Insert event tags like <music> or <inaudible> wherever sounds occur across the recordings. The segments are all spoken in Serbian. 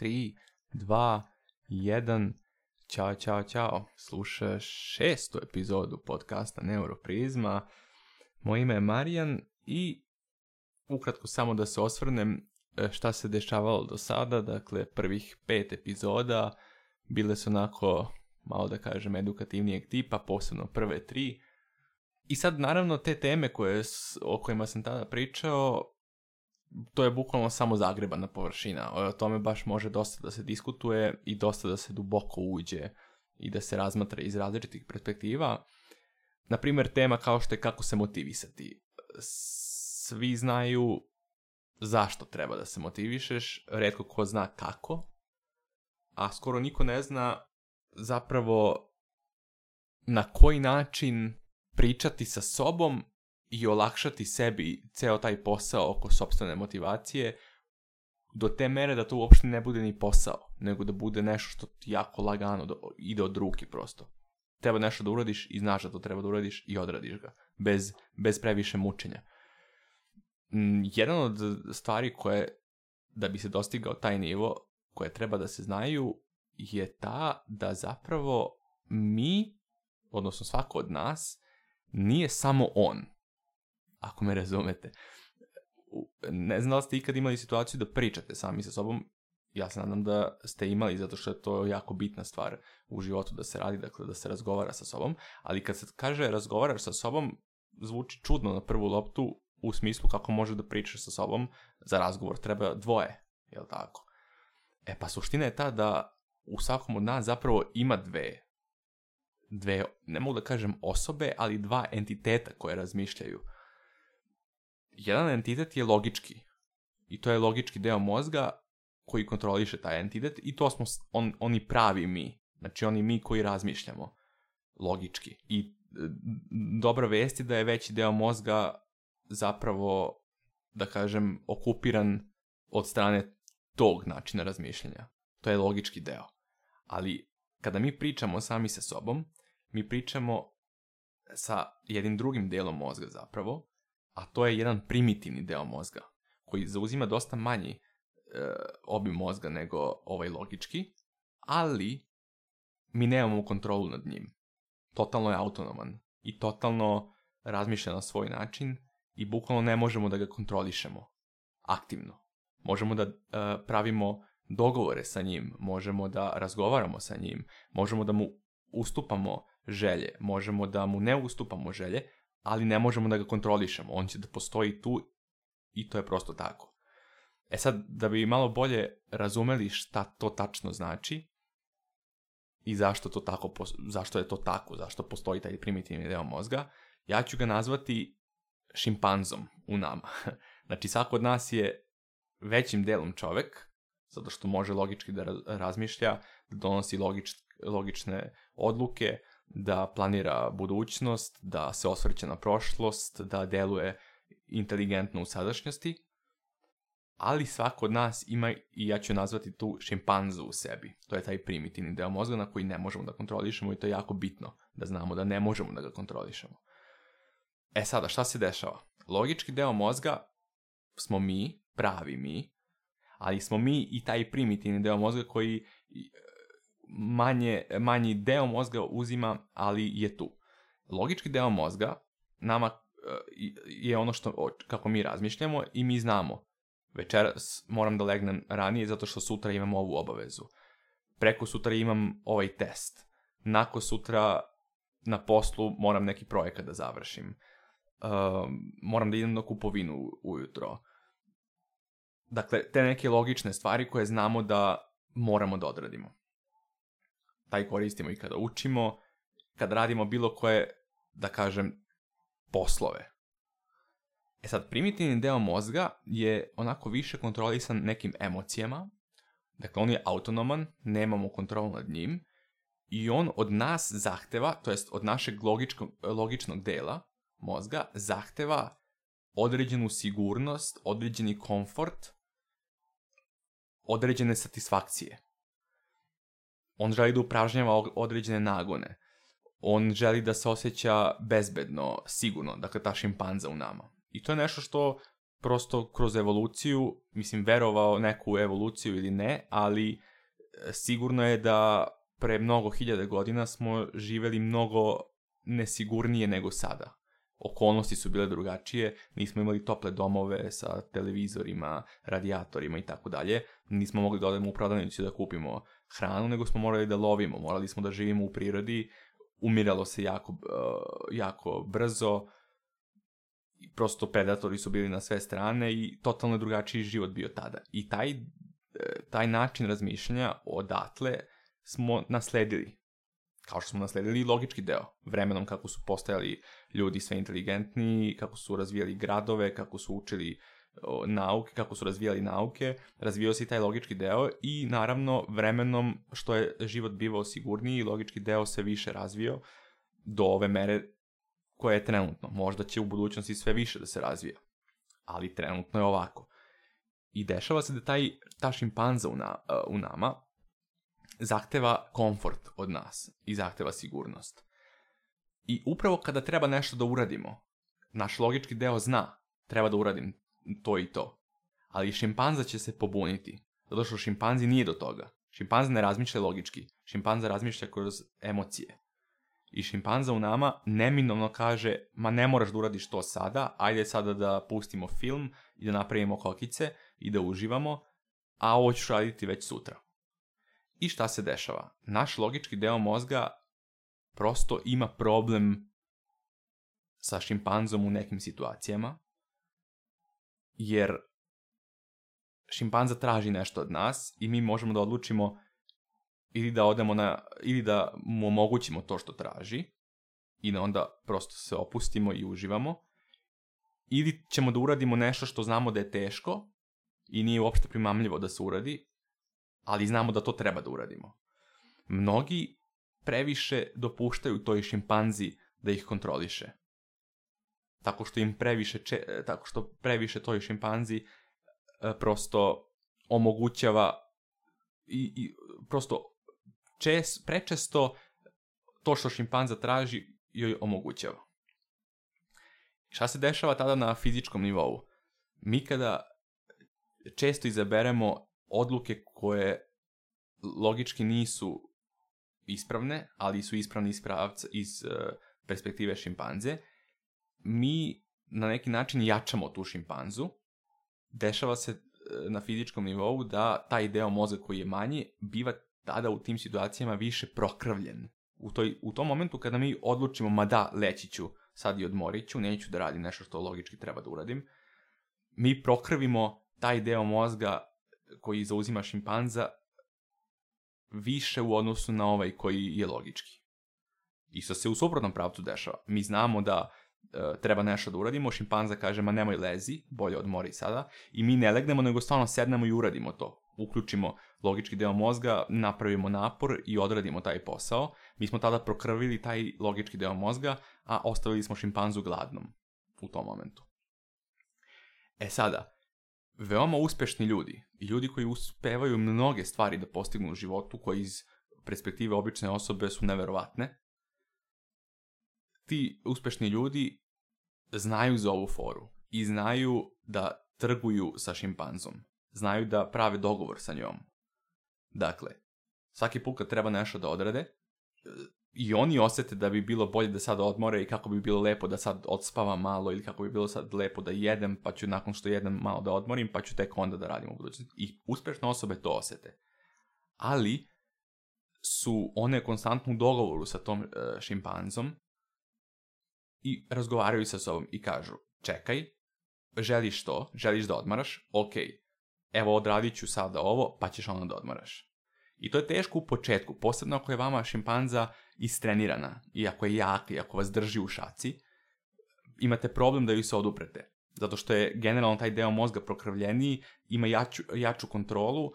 3, 2, 1. Ćao, čao, čao. Slušaš šestu epizodu podcasta Neuroprizma. Moje ime je Marijan i ukratko samo da se osvrnem e, šta se dešavalo do sada. Dakle, prvih pet epizoda bile su onako, malo da kažem, edukativnijeg tipa, posebno prve tri. I sad, naravno, te teme koje, o kojima sam tada pričao to je bukvalno samo zagrebana površina. O tome baš može dosta da se diskutuje i dosta da se duboko uđe i da se razmatra iz različitih perspektiva. Na primjer, tema kao što je kako se motivisati. Svi znaju zašto treba da se motivišeš, redko ko zna kako, a skoro niko ne zna zapravo na koji način pričati sa sobom i olakšati sebi ceo taj posao oko sobstvene motivacije do te mere da to uopšte ne bude ni posao, nego da bude nešto što jako lagano do, ide od ruke prosto. Treba nešto da uradiš i znaš da to treba da uradiš i odradiš ga, bez, bez previše mučenja. Mm, jedan od stvari koje, da bi se dostigao taj nivo, koje treba da se znaju, je ta da zapravo mi, odnosno svako od nas, nije samo on ako me razumete. Ne znam da li ste ikad imali situaciju da pričate sami sa sobom, ja se nadam da ste imali, zato što je to jako bitna stvar u životu da se radi, dakle da se razgovara sa sobom, ali kad se kaže razgovaraš sa sobom, zvuči čudno na prvu loptu u smislu kako može da pričaš sa sobom za razgovor, treba dvoje, jel tako? E pa suština je ta da u svakom od nas zapravo ima dve, dve, ne mogu da kažem osobe, ali dva entiteta koje razmišljaju jedan entitet je logički. I to je logički deo mozga koji kontroliše taj entitet i to smo on, oni pravi mi. Znači oni mi koji razmišljamo logički. I e, dobra vest je da je veći deo mozga zapravo, da kažem, okupiran od strane tog načina razmišljanja. To je logički deo. Ali kada mi pričamo sami sa sobom, mi pričamo sa jednim drugim delom mozga zapravo, a to je jedan primitivni deo mozga koji zauzima dosta manji e, obim mozga nego ovaj logički, ali mi nemamo kontrolu nad njim. Totalno je autonoman i totalno razmišlja na svoj način i bukvalno ne možemo da ga kontrolišemo aktivno. Možemo da e, pravimo dogovore sa njim, možemo da razgovaramo sa njim, možemo da mu ustupamo želje, možemo da mu ne ustupamo želje, ali ne možemo da ga kontrolišemo. On će da postoji tu i to je prosto tako. E sad, da bi malo bolje razumeli šta to tačno znači i zašto, to tako, zašto je to tako, zašto postoji taj primitivni deo mozga, ja ću ga nazvati šimpanzom u nama. <laughs> Znači, svako od nas je većim delom čovek, zato što može logički da razmišlja, da donosi logične odluke, da planira budućnost, da se osvrće na prošlost, da deluje inteligentno u sadašnjosti, ali svako od nas ima i ja ću nazvati tu šimpanzu u sebi. To je taj primitivni deo mozga na koji ne možemo da kontrolišemo i to je jako bitno da znamo da ne možemo da ga kontrolišemo. E sada, šta se dešava? Logički deo mozga smo mi, pravi mi, ali smo mi i taj primitivni deo mozga koji manje, manji deo mozga uzima, ali je tu. Logički deo mozga nama e, je ono što, kako mi razmišljamo i mi znamo. Večeras moram da legnem ranije zato što sutra imam ovu obavezu. Preko sutra imam ovaj test. nakon sutra na poslu moram neki projekat da završim. E, moram da idem na kupovinu ujutro. Dakle, te neke logične stvari koje znamo da moramo da odradimo taj koristimo i kada učimo, kad radimo bilo koje, da kažem, poslove. E sad, primitivni deo mozga je onako više kontrolisan nekim emocijama, dakle on je autonoman, nemamo kontrolu nad njim i on od nas zahteva, to jest od našeg logičnog dela mozga, zahteva određenu sigurnost, određeni komfort, određene satisfakcije. On želi da upražnjava određene nagone. On želi da se osjeća bezbedno, sigurno, dakle ta šimpanza u nama. I to je nešto što prosto kroz evoluciju, mislim verovao neku evoluciju ili ne, ali e, sigurno je da pre mnogo hiljada godina smo živeli mnogo nesigurnije nego sada. Okolnosti su bile drugačije, nismo imali tople domove sa televizorima, radijatorima i tako dalje. Nismo mogli da odemo u prodavnicu da kupimo hranu, nego smo morali da lovimo, morali smo da živimo u prirodi, umiralo se jako, e, jako brzo, prosto predatori su bili na sve strane i totalno drugačiji život bio tada. I taj, e, taj način razmišljanja odatle smo nasledili. Kao što smo nasledili i logički deo, vremenom kako su postajali ljudi sve inteligentniji, kako su razvijali gradove, kako su učili nauke, kako su razvijali nauke, razvio se i taj logički deo i naravno vremenom što je život bivao sigurniji, logički deo se više razvio do ove mere koje je trenutno. Možda će u budućnosti sve više da se razvija, ali trenutno je ovako. I dešava se da taj, ta šimpanza u, e, nama zahteva komfort od nas i zahteva sigurnost. I upravo kada treba nešto da uradimo, naš logički deo zna treba da uradim to i to. Ali šimpanza će se pobuniti, zato što šimpanzi nije do toga. Šimpanza ne razmišlja logički, šimpanza razmišlja kroz emocije. I šimpanza u nama neminovno kaže, ma ne moraš da uradiš to sada, ajde sada da pustimo film i da napravimo kokice i da uživamo, a ovo ću raditi već sutra. I šta se dešava? Naš logički deo mozga prosto ima problem sa šimpanzom u nekim situacijama jer šimpanza traži nešto od nas i mi možemo da odlučimo ili da odemo na, ili da mu omogućimo to što traži i da onda prosto se opustimo i uživamo ili ćemo da uradimo nešto što znamo da je teško i nije uopšte primamljivo da se uradi, ali znamo da to treba da uradimo. Mnogi previše dopuštaju toj šimpanzi da ih kontroliše tako što im previše, e, tako što previše toj šimpanzi e, prosto omogućava i, i prosto prečesto to što šimpanza traži joj omogućava. Šta se dešava tada na fizičkom nivou? Mi kada često izaberemo odluke koje logički nisu ispravne, ali su ispravne iz, iz e, perspektive šimpanze, mi na neki način jačamo tu šimpanzu. Dešava se e, na fizičkom nivou da taj deo mozga koji je manji biva tada u tim situacijama više prokravljen. U, toj, u tom momentu kada mi odlučimo, ma da, leći ću, sad i odmorit ću, neću da radim nešto što logički treba da uradim, mi prokrvimo taj deo mozga koji zauzima šimpanza više u odnosu na ovaj koji je logički. Isto se u suprotnom pravcu dešava. Mi znamo da E, treba nešto da uradimo, šimpanza kaže, ma nemoj lezi, bolje odmori sada, i mi ne legnemo, nego stvarno sednemo i uradimo to. Uključimo logički deo mozga, napravimo napor i odradimo taj posao. Mi smo tada prokrvili taj logički deo mozga, a ostavili smo šimpanzu gladnom u tom momentu. E sada, veoma uspešni ljudi, ljudi koji uspevaju mnoge stvari da postignu u životu, koji iz perspektive obične osobe su neverovatne, ti uspješni ljudi znaju za ovu foru i znaju da trguju sa šimpanzom. Znaju da prave dogovor sa njom. Dakle, svaki put kad treba nešto da odrade, e, i oni osjete da bi bilo bolje da sad odmore i kako bi bilo lepo da sad odspava malo ili kako bi bilo sad lepo da jedem pa ću nakon što jedem malo da odmorim pa ću tek onda da radim u budućnosti. I uspješne osobe to osjete. Ali su one konstantno u dogovoru sa tom e, šimpanzom i razgovaraju sa sobom i kažu, čekaj, želiš to, želiš da odmaraš, ok, evo odradit ću sada ovo, pa ćeš onda da odmaraš. I to je teško u početku, posebno ako je vama šimpanza istrenirana i ako je jaka i ako vas drži u šaci, imate problem da ju se oduprete. Zato što je generalno taj deo mozga prokrvljeniji, ima jaču, jaču kontrolu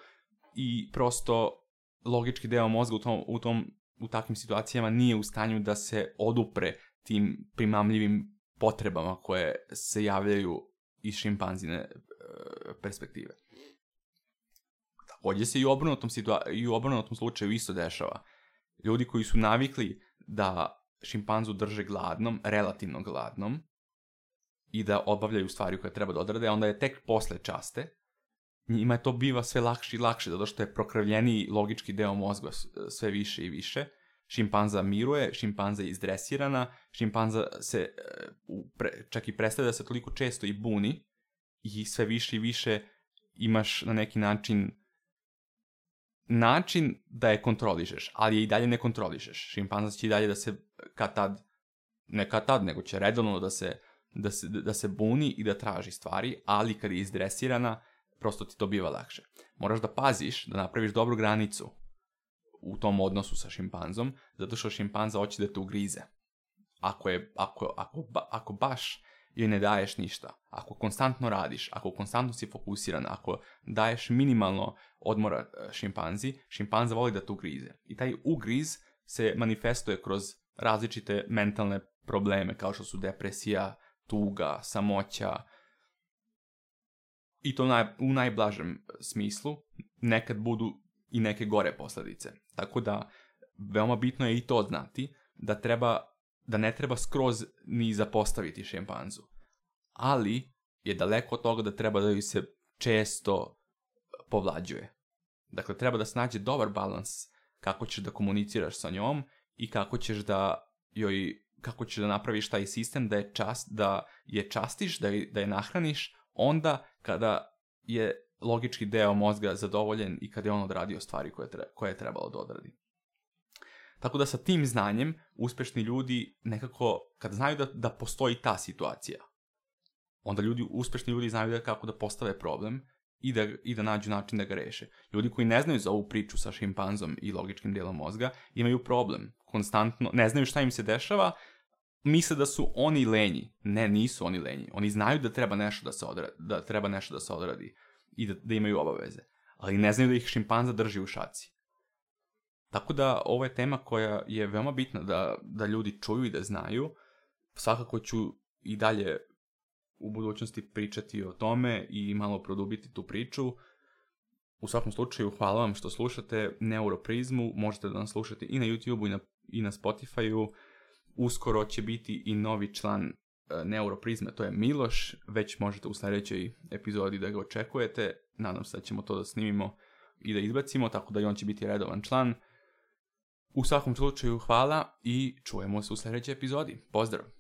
i prosto logički deo mozga u, tom, u, tom, u takvim situacijama nije u stanju da se odupre tim primamljivim potrebama koje se javljaju iz šimpanzine e, perspektive. Također se i u obrnutom, i u obrnutom slučaju isto dešava. Ljudi koji su navikli da šimpanzu drže gladnom, relativno gladnom, i da obavljaju stvari koje treba da odrade, onda je tek posle časte, njima je to biva sve lakše i lakše, zato što je prokrvljeniji logički deo mozga sve više i više, šimpanza miruje, šimpanza je izdresirana, šimpanza se e, čak i prestaje da se toliko često i buni i sve više i više imaš na neki način način da je kontrolišeš, ali je i dalje ne kontrolišeš. Šimpanza će i dalje da se kad tad, ne kad tad, nego će redovno da se, da se, da se buni i da traži stvari, ali kad je izdresirana, prosto ti to biva lakše. Moraš da paziš, da napraviš dobru granicu u tom odnosu sa šimpanzom, zato što šimpanza hoće da te ugrize. Ako, je, ako, ako, baš joj ne daješ ništa, ako konstantno radiš, ako konstantno si fokusiran, ako daješ minimalno odmora e, šimpanzi, šimpanza voli da tu ugrize I taj ugriz se manifestuje kroz različite mentalne probleme, kao što su depresija, tuga, samoća, i to u najblažem smislu, nekad budu i neke gore posledice. Tako da, veoma bitno je i to znati, da treba, da ne treba skroz ni zapostaviti šimpanzu. Ali je daleko od toga da treba da ju se često eh, povlađuje. Dakle, treba da se dobar balans kako ćeš da komuniciraš sa njom i kako ćeš da joj kako ćeš da napraviš taj sistem da je čast, da je častiš, da je, da je nahraniš onda kada je logički deo mozga zadovoljen i kad je on odradio stvari koje, koje je trebalo da odradi. Tako da sa tim znanjem uspešni ljudi nekako, kad znaju da, da postoji ta situacija, onda ljudi, uspešni ljudi znaju da kako da postave problem i da, i da nađu način da ga reše. Ljudi koji ne znaju za ovu priču sa šimpanzom i logičkim delom mozga imaju problem. Konstantno ne znaju šta im se dešava, misle da su oni lenji. Ne, nisu oni lenji. Oni znaju da treba nešto da se odradi. Da treba nešto da se odradi i da, imaju obaveze. Ali ne znaju da ih šimpanza drži u šaci. Tako da, ovo je tema koja je veoma bitna da, da ljudi čuju i da znaju. Svakako ću i dalje u budućnosti pričati o tome i malo produbiti tu priču. U svakom slučaju, hvala vam što slušate Neuroprizmu. Možete da nas slušate i na YouTube-u i na, i na Spotify-u. Uskoro će biti i novi član E, neuroprizme, to je Miloš, već možete u sljedećoj epizodi da ga očekujete, nadam se da ćemo to da snimimo i da izbacimo, tako da i on će biti redovan član. U svakom slučaju hvala i čujemo se u sljedećoj epizodi. Pozdrav!